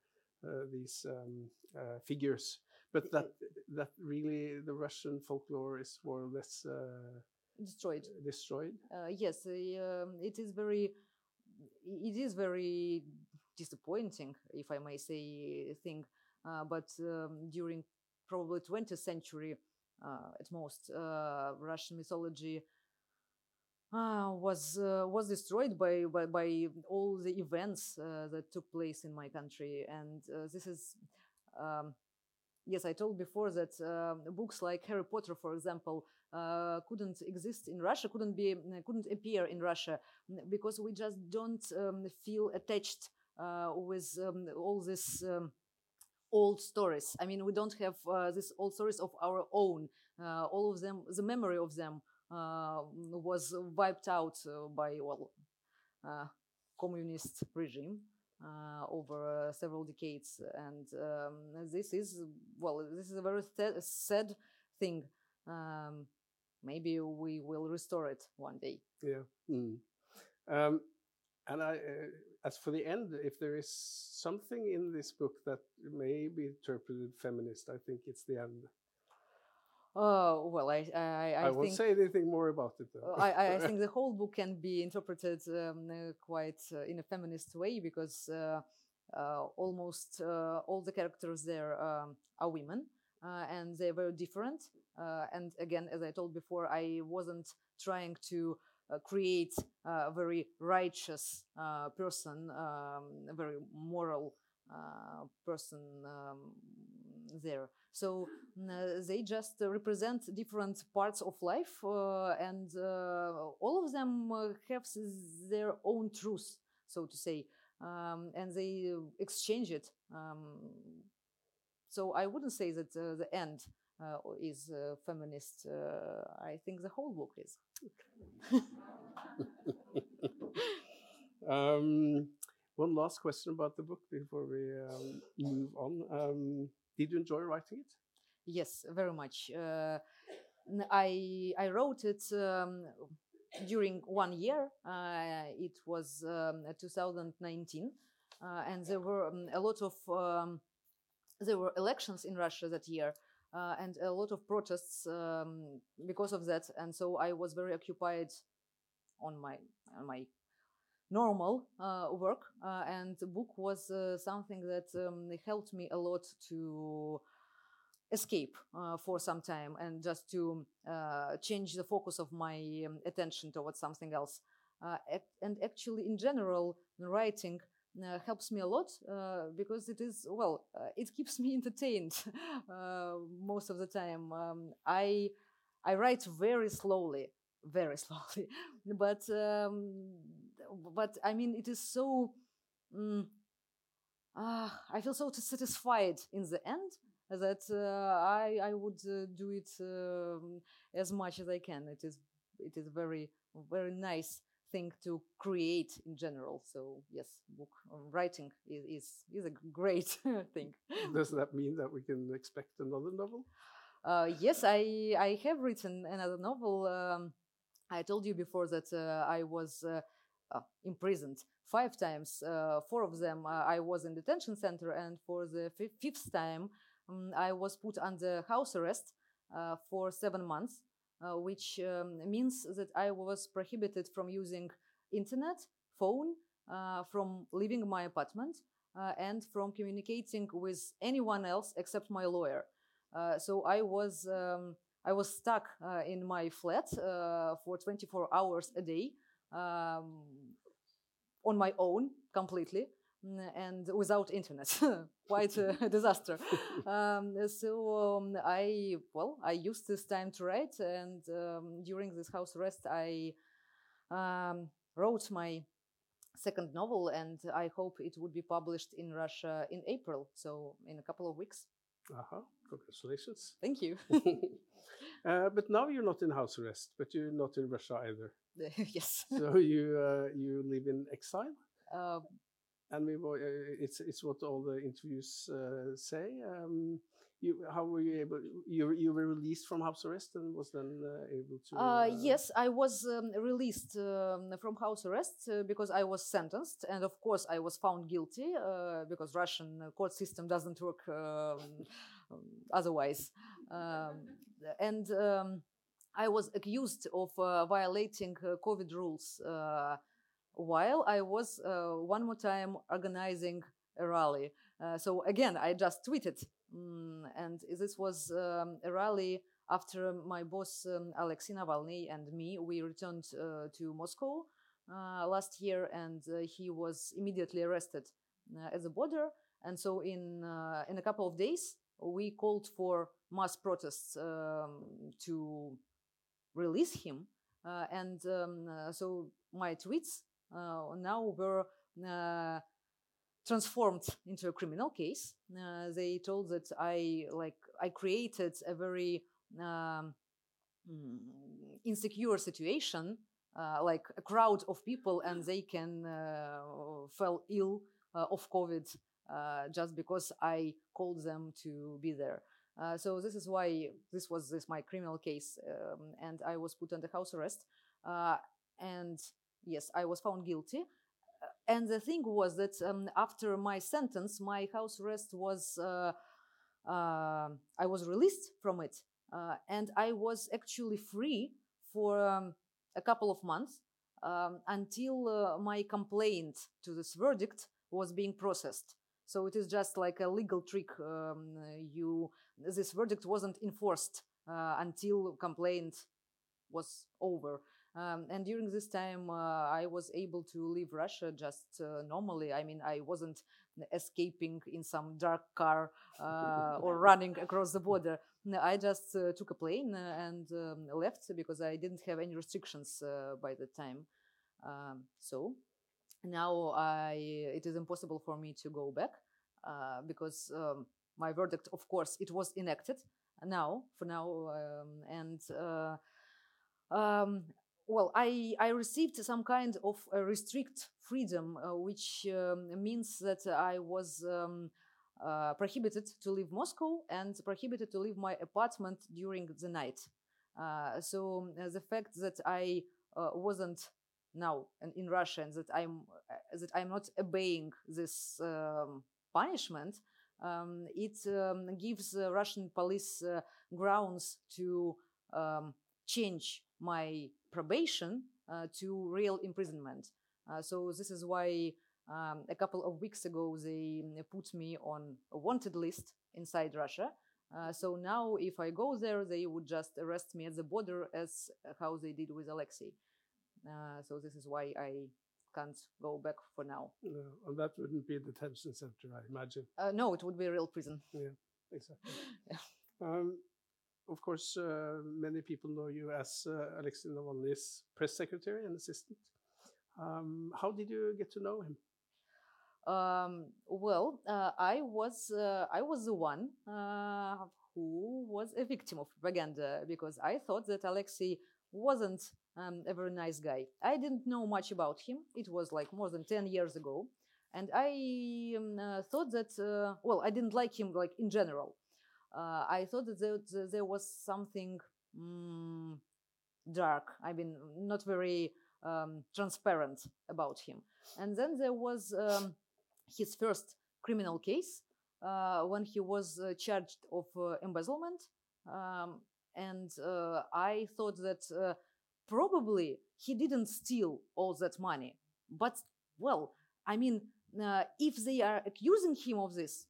uh, these um, uh, figures, but that that really the Russian folklore is more or less uh, Destroyed. destroyed. Uh, yes, uh, um, it is very, it is very disappointing, if I may say, thing. Uh, but um, during probably 20th century, uh, at most, uh, Russian mythology uh, was uh, was destroyed by, by by all the events uh, that took place in my country, and uh, this is um, yes, I told before that um, books like Harry Potter, for example, uh, couldn't exist in Russia, couldn't be, couldn't appear in Russia because we just don't um, feel attached uh, with um, all this um, old stories. I mean, we don't have uh, these old stories of our own. Uh, all of them, the memory of them uh, was wiped out uh, by well, uh, communist regime. Uh, over several decades, and um, this is well, this is a very sad thing. Um, maybe we will restore it one day. Yeah. Mm. Um, and I, uh, as for the end, if there is something in this book that may be interpreted feminist, I think it's the end. Oh well, I I, I, I won't think say anything more about it. Though. I, I *laughs* think the whole book can be interpreted um, uh, quite uh, in a feminist way because uh, uh, almost uh, all the characters there um, are women and they're very different. And again, as I told before, I wasn't trying to create a very righteous person, um, a very moral person um, there. So uh, they just represent different parts of life, uh, and uh, all of them have their own truth, so to say, um, and they exchange it. Um, so I wouldn't say that the end is feminist. I think the whole book is. *laughs* um, one last question about the book before we um, move on. Um, did you enjoy writing it? Yes, very much. Uh, I I wrote it um, during one year. Uh, it was um, 2019, uh, and there were um, a lot of um, there were elections in Russia that year. Uh, and a lot of protests um, because of that, and so I was very occupied on my on my normal uh, work, uh, and the book was uh, something that um, helped me a lot to escape uh, for some time and just to uh, change the focus of my um, attention towards something else. and actually, in general, writing uh, helps me a lot uh, because it is well uh, it keeps *laughs* me entertained most of the time um, i i write very slowly very *laughs* slowly but um, but I mean, it is so. Mm, uh, I feel so satisfied in the end that uh, I I would uh, do it um, as much as I can. It is it is very very nice thing to create in general. So yes, book writing is is, is a great *laughs* thing. Does that mean that we can expect another novel? Uh, yes, I I have written another novel. Um, I told you before that uh, I was uh, uh, imprisoned five times. Uh, four of them uh, I was in detention center, and for the fifth time um, I was put under house arrest for seven months, which um, means that I was prohibited from using internet, phone, from leaving my apartment, and from communicating with anyone else except my lawyer. so I was. Um, I was stuck uh, in my flat uh, for 24 hours a day, um, on my own completely and without internet *laughs* quite a *laughs* disaster um, so um, i well i used this time to write and um, during this house arrest i um, wrote my second novel and i hope it would be published in russia in april so in a couple of weeks uh-huh. congratulations thank you *laughs* uh, but now you're not in house arrest but you're not in russia either yes. so you uh, you live in exile. Uh, and we uh, it's it's what all the interviews uh, say. Um, you, how were you able? You you were released from house arrest and was then uh, able to. Uh, yes, I was um, released um, from house arrest uh, because I was sentenced, and of course I was found guilty because Russian court system doesn't work um, otherwise, um, and. Um, I was accused of uh, violating uh, COVID rules uh, while I was uh, one more time organizing a rally. Uh, so again, I just tweeted, mm, and this was um, a rally after my boss um, Alexei Navalny and me we returned uh, to Moscow last year, and he was immediately arrested at the border. And so in in a couple of days, we called for mass protests um, to release him. Uh, and um, uh, so my tweets uh, now were uh, transformed into a criminal case. Uh, they told that I like I created a very um, mm, insecure situation, uh, like a crowd of people, and they can fell ill of COVID just because I called them to be there. Uh, so this is why this was this my criminal case, um, and I was put under house arrest. Uh, and yes, I was found guilty. Uh, and the thing was that um, after my sentence, my house arrest was uh, um, I was released from it, uh, and I was actually free for um, a couple of months um, until my complaint to this verdict was being processed. So it is just like a legal trick. Um, you this verdict wasn't enforced uh, until complaint was over. Um, and during this time, uh, I was able to leave Russia just uh, normally. I mean, I wasn't escaping in some dark car uh, or *laughs* running across the border. I just uh, took a plane and um, left because I didn't have any restrictions uh, by the time. Um, so now I, it is impossible for me to go back uh, because um, my verdict, of course, it was enacted now for now, um, and uh, um, well, I I received some kind of restrict freedom, uh, which um, means that I was. Um, uh, prohibited to leave Moscow and prohibited to leave my apartment during the night. Uh, so the fact that I wasn't now in Russia and that I'm that I'm not obeying this um, punishment, um, it um, gives uh, Russian police uh, grounds to um, change my probation uh, to real imprisonment. Uh, so this is why um, a couple of weeks ago they put me on a wanted list inside Russia. Uh, so now, if I go there, they would just arrest me at the border, as how they did with Alexei. Uh, so this is why I can't go back for now. No, and that wouldn't be a detention center, I imagine. Uh, no, it would be a real prison. Yeah, exactly. *laughs* yeah. Um, of course, uh, many people know you as uh, Alexei Navalny's press secretary and assistant. Um, how did you get to know him? Um, well, uh, I was uh, I was the one uh, who was a victim of propaganda because I thought that Alexei wasn't um, a very nice guy. I didn't know much about him. It was like more than 10 years ago. And I um, uh, thought that, well, I didn't like him like in general. Uh, I thought that there, there was something mm, dark, I mean, not very um, transparent about him. And then there was um, his first criminal case uh, when he was uh, charged of uh, embezzlement. Um, and I thought that probably he didn't steal all that money. But, well, I mean, uh, if they are accusing him of this,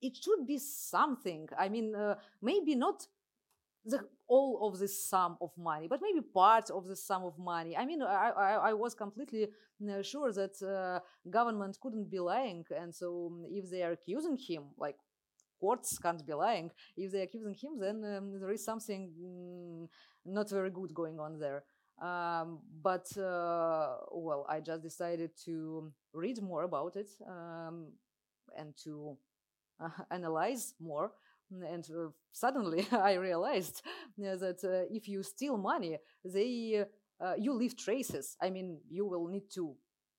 it should be something. I mean, uh, maybe not the all of the sum of money, but maybe part of the sum of money. I mean, I, I, I was completely uh, sure that uh, government couldn't be lying, and so um, if they are accusing him, like courts can't be lying, if they're accusing him, then um, there is something mm, not very good going on there. Um, but uh, well, I just decided to read more about it um, and to *laughs* analyze more. And uh, suddenly *laughs* I realized that uh, if you steal money, they uh, you leave traces. I mean, you will need to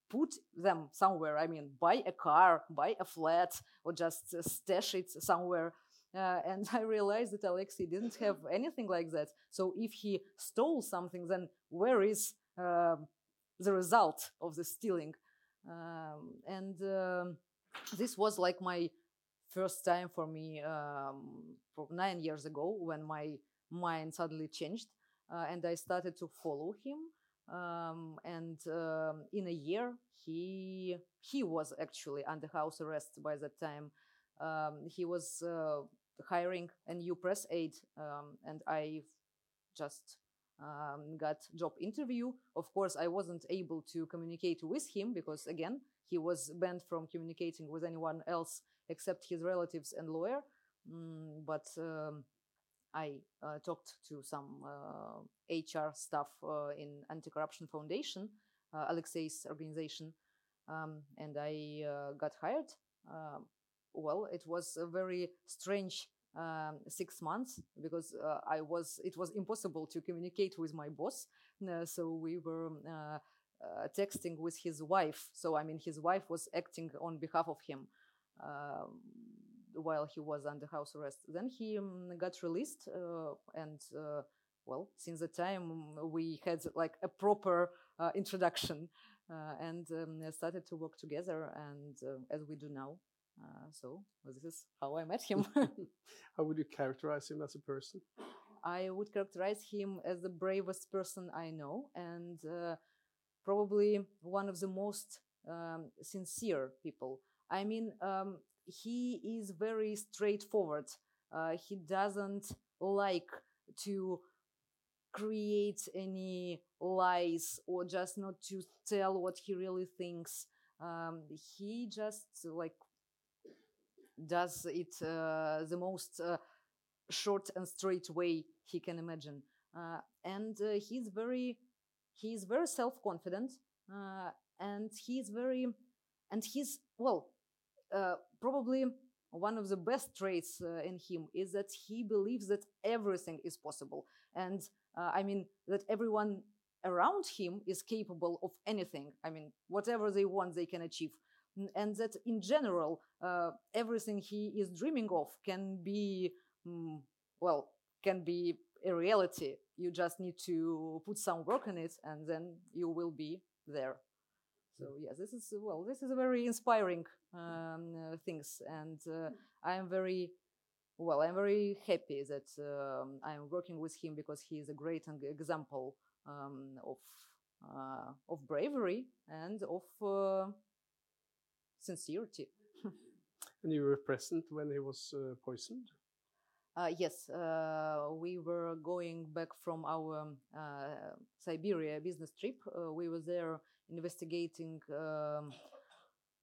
put them somewhere. I mean, buy a car, buy a flat, or just uh, stash it somewhere. Uh, and *laughs* I realized that Alexei didn't have anything like that. So if he stole something, then where is uh, the result of the stealing? Um, and um, this was like my first time for me um, for nine years ago when my mind suddenly changed uh, and I started to follow him. Um, and um, in a year, he he was actually under house arrest by that time. Um, he was uh, hiring a new press aide, um, and I just um, got job interview. Of course, I wasn't able to communicate with him because again, he was banned from communicating with anyone else except his relatives and lawyer. mm, but um, I uh, talked to some uh, HR staff uh, in Anti-Corruption Foundation, uh, Alexei's organization, um, and I uh, got hired. Um, well, it was a very strange um, six months because uh, I was it was impossible to communicate with my boss. So we were uh, texting with his wife. So I mean, his wife was acting on behalf of him um, while he was under house arrest. Then he um, got released, uh, and uh, well, since the time we had like a proper uh, introduction uh, and um, started to work together, and uh, as we do now. Uh, so this is how I met him. *laughs* *laughs* How would you characterize him as a person? I would characterize him as the bravest person I know and uh, probably one of the most um, sincere people. I mean, um, he is very straightforward. Uh, he doesn't like to create any lies or just not to tell what he really thinks. Um, he just like does it uh, the most uh, short and straight way he can imagine uh, and uh, he's very he's very self-confident uh, and he's very and he's well probably one of the best traits uh, in him is that he believes that everything is possible. And uh, i mean that everyone around him is capable of anything. I mean whatever they want they can achieve. And that in general uh, everything he is dreaming of can be mm, well can be a reality. You just need to put some work in it and then you will be there so yes this is well this is a very inspiring um, uh, things and uh, i am very well i'm very happy that um, i'm working with him because he is a great example um, of uh, of bravery and of uh, sincerity *laughs* And you were present when he was uh, poisoned. Uh, yes, uh, we were going back from our um, uh, Siberia business trip. Uh, we were there investigating, um,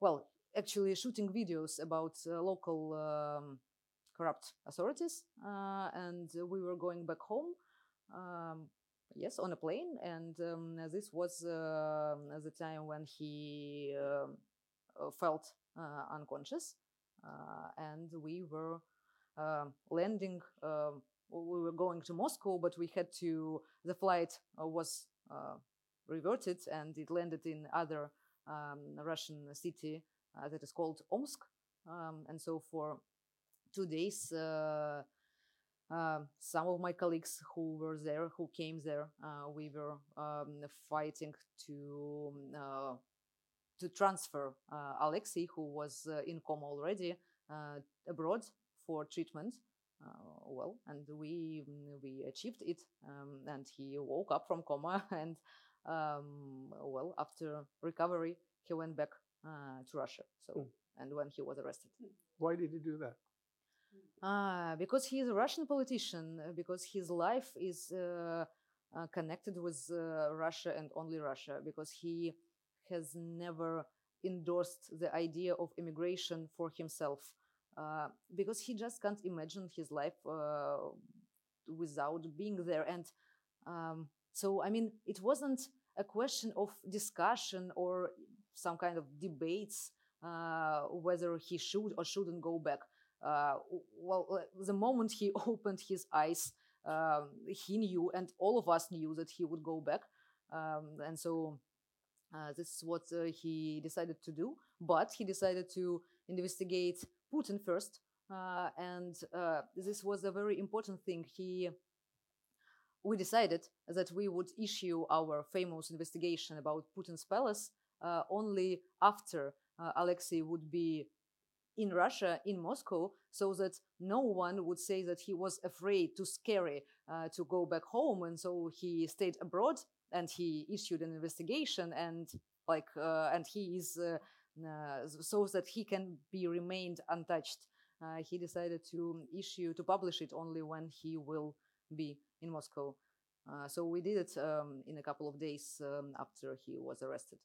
well, actually shooting videos about uh, local um, corrupt authorities, uh, and we were going back home. Um, yes, on a plane, and um, this was uh, the time when he um, uh, felt uh, unconscious, uh, and we were um landing. Um, we were going to Moscow, but we had to. The flight was uh, reverted, and it landed in other um, Russian city uh, that is called Omsk. Um, and so for two days, uh, uh, some of my colleagues who were there, who came there, uh, we were um, fighting to uh, to transfer uh, Alexei, who was in coma already, abroad for treatment. Well, and we we achieved it, um, and he woke up from coma, *laughs* and um, well, after recovery, he went back uh, to Russia. So, Mm. and when he was arrested. Why did he do that? Uh, because he is a Russian politician, uh, because his life is uh, uh, connected with uh, Russia and only Russia, because he has never endorsed the idea of immigration for himself, uh, because he just can't imagine his life uh, without being there. And um, so, I mean, it wasn't a question of discussion or some kind of debates uh, whether he should or shouldn't go back uh, well, uh, the moment he *laughs* opened his eyes, um, he knew, and all of us knew that he would go back. Um, and so uh, this is what uh, he decided to do. But he decided to investigate Putin first. Uh, and uh, this was a very important thing. He we decided that we would issue our famous investigation about Putin's palace uh, only after uh, Alexei would be in Russia, in Moscow, so that no one would say that he was afraid, too scary uh, to go back home, and so he stayed abroad and he issued an investigation and like uh, and he is uh, uh, so that he can be remained untouched. He decided to issue to publish it only when he will be in Moscow. Uh, so we did it um, in a couple of days um, after he was arrested.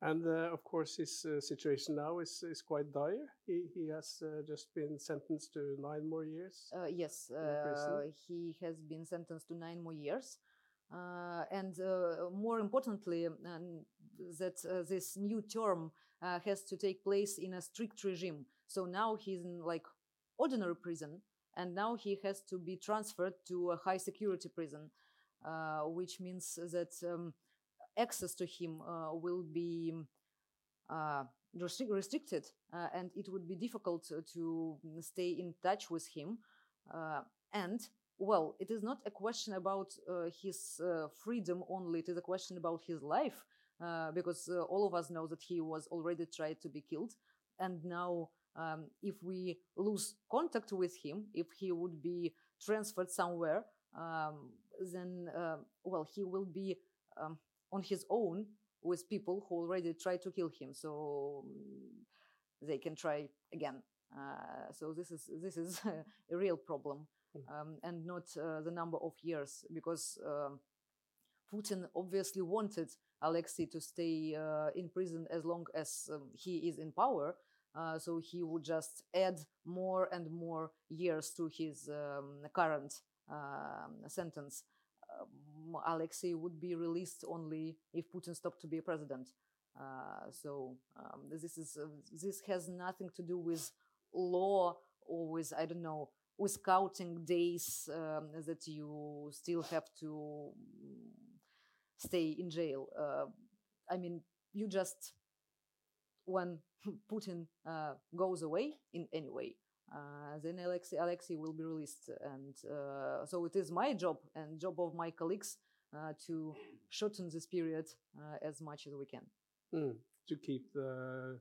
And uh, of course, his uh, situation now is, is quite dire. He, he has uh, just been sentenced to nine more years. Uh, yes, uh, he has been sentenced to nine more years. Uh, and uh, more importantly, um, that uh, this new term uh, has to take place in a strict regime. So now he's in like ordinary prison, and now he has to be transferred to a high security prison, uh, which means that um, access to him uh, will be uh, restri- restricted, uh, and it would be difficult to- stay in touch with him. Uh, and well, it is not a question about uh, his freedom only; it is a question about his life, because all of us know that he was already tried to be killed, and now. Um, if we lose contact with him, if he would be transferred somewhere, um, then uh, well, he will be um, on his own with people who already tried to kill him. So mm, they can try again. Uh, so this is this is *laughs* a real problem, um, and not uh, the number of years because um Putin obviously wanted Alexei to stay uh, in prison as long as um, he is in power. Uh, so he would just add more and more years to his um, current um, sentence. Um, Alexei would be released only if Putin stopped to be president. Uh, so um, this is uh, this has nothing to do with law or with I don't know with counting days um, that you still have to mm, stay in jail. Uh, I mean, you just when *laughs* Putin uh, goes away in any way, uh, then Alexei, Alexei will be released. And uh, so it is my job and job of my colleagues uh, to shorten this period uh, as much as we can. Mm, to keep the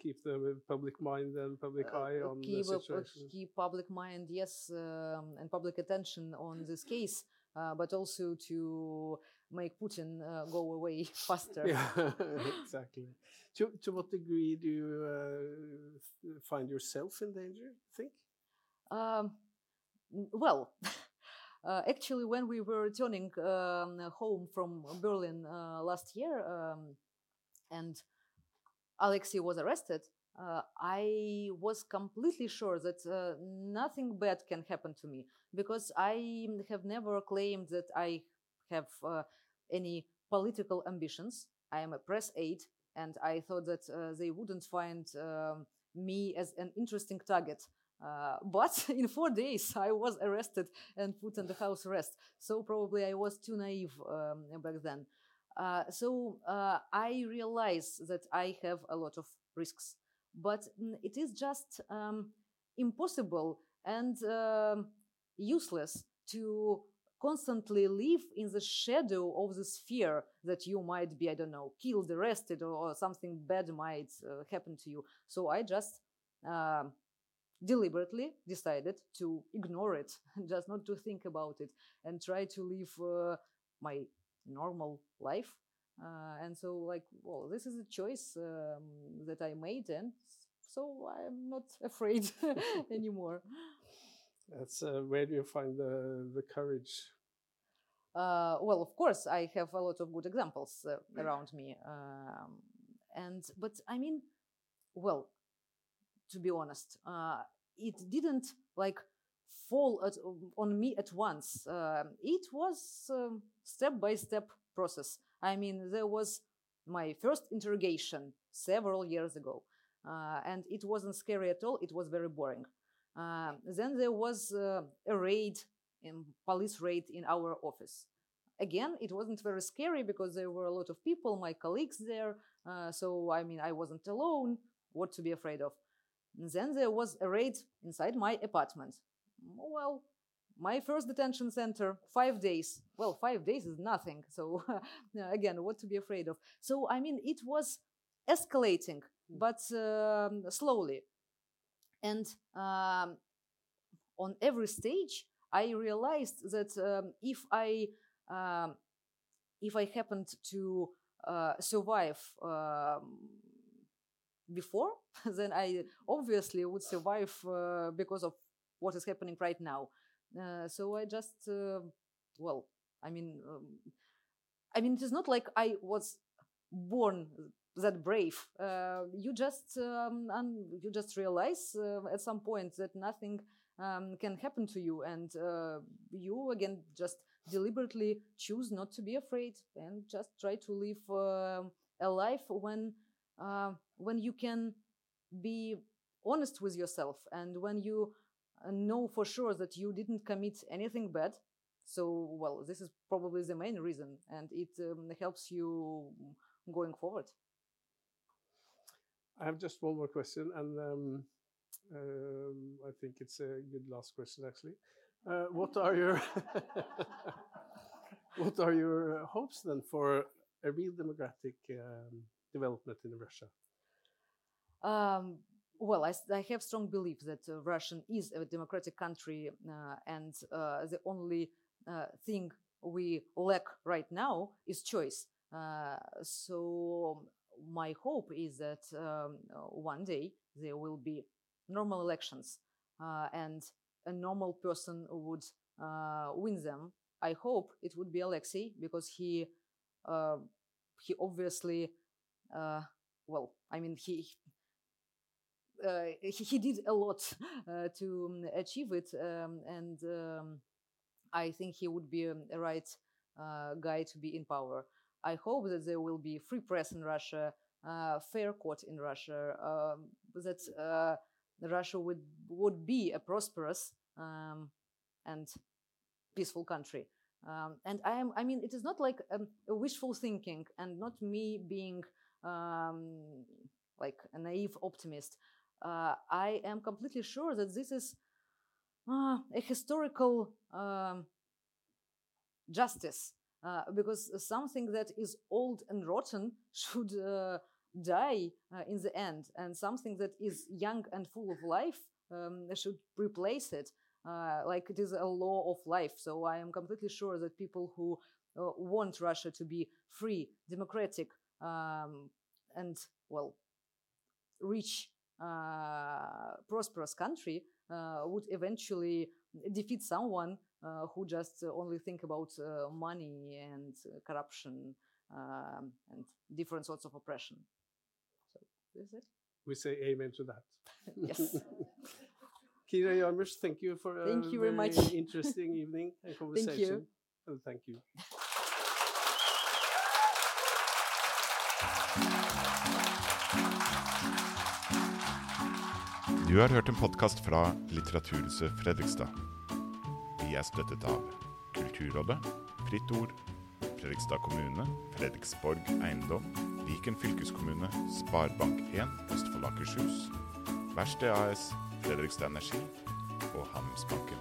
keep the public mind and public Uh, eye on the keep, situation. keep public mind, yes, um, and public attention on this case, uh, but also to make Putin uh, go away *laughs* faster. Yeah, *laughs* exactly. To to what degree do you uh, find yourself in danger? you Think. Um, well, *laughs* uh, actually, when we were returning um, home from Berlin uh, last year, um, and Alexei was arrested, uh, I was completely sure that uh, nothing bad can happen to me because I have never claimed that I have uh, any political ambitions. I am a press aide, and I thought that uh, they wouldn't find um, me as an interesting target. Uh, but *laughs* in four days, I was arrested and put under house arrest. So probably I was too naive um, back then. Uh, so uh, I realize that I have a lot of risks, but mm, it is just um, impossible and um, useless to constantly live in the shadow of this fear that you might be, I don't know, killed, arrested, or, something bad might uh, happen to you. So I just um deliberately decided to ignore it, *laughs* just not to think about it, and try to live uh, my normal life. Uh, and so, like, well, this is a choice um, that I made, and so I'm not *laughs* afraid *laughs* anymore. That's uh, where do you find the the courage? Uh, well, of course, I have a lot of good examples uh, around me, um, and but I mean, well, to be honest, uh, it didn't like fall at, on me at once. Um it was um, step by step process. I mean, there was my first interrogation several years ago, uh, and it wasn't scary at all. It was very boring. Um then there was uh, a raid, in police raid in our office. Again, it wasn't very scary because there were a lot of people, my colleagues there. Uh, so I mean, I wasn't alone. What to be afraid of? And then there was a raid inside my apartment. Well, my first detention center, five days. Well, five days is nothing. So, *laughs* again, what to be afraid of? So, I mean, it was escalating, but um, slowly. And um, on every stage, I realized that um, if I um, if I happened to uh, survive um, before, *laughs* then I obviously would survive uh, because of what is happening right now. Uh, so I just, uh, well, I mean, um, I mean, it is not like I was born that brave. Uh, you just um, un- you just realize uh, at some point that nothing um, can happen to you, and uh, you again just deliberately choose not to be afraid and just try to live uh, a life when uh, when you can be honest with yourself and when you uh, know for sure that you didn't commit anything bad. So well this is probably the main reason and it um, helps you going forward. I have just one more question, and um, um, I think it's a good last question actually. Uh, what are your *laughs* what are your hopes then for a real democratic um, development in Russia? Um, well, I have strong belief that uh, Russian is a democratic country, uh, and uh, the only uh, thing we lack right now is choice. Uh, so my hope is that um, one day there will be normal elections, uh, and a normal person would uh, win them. I hope it would be Alexei because he uh, he obviously well, I mean he he, he did a lot *laughs* to um, achieve it, um, and um, I think he would be um, a right uh, guy to be in power. I hope that there will be free press in Russia, uh, fair court in Russia, um, that uh, Russia would would be a prosperous um, and peaceful country. Um, and I am, I mean, it is not like um, a wishful thinking, and not me being um, like a naive optimist uh, I am completely sure that this is uh, a historical um, justice uh, because something that is old and rotten *laughs* should uh, die uh, in the end, and something that is young and full of life um, should replace it. Uh, like it is a law of life. So I am completely sure that people who uh, want Russia to be free, democratic, um, and well, rich uh, prosperous country uh, would eventually defeat someone uh, who just only think about money and corruption um, and different sorts of oppression. This. We say amen to that. *laughs* Yes. *laughs* Kira Yarmers, thank you for a Thank you very much. interesting *laughs* evening and conversation. And thank you. Du har hørt en podkast fra Litteraturhuset Fredrikstad. Vi er støttet av Kulturrådet, Fritt Ord, Fredrikstad kommune, Fredriksborg eiendom, Viken fylkeskommune, Sparebank1 Østfold Akershus, Verksted AS, Fredrikstad Energi og Handelsbanken.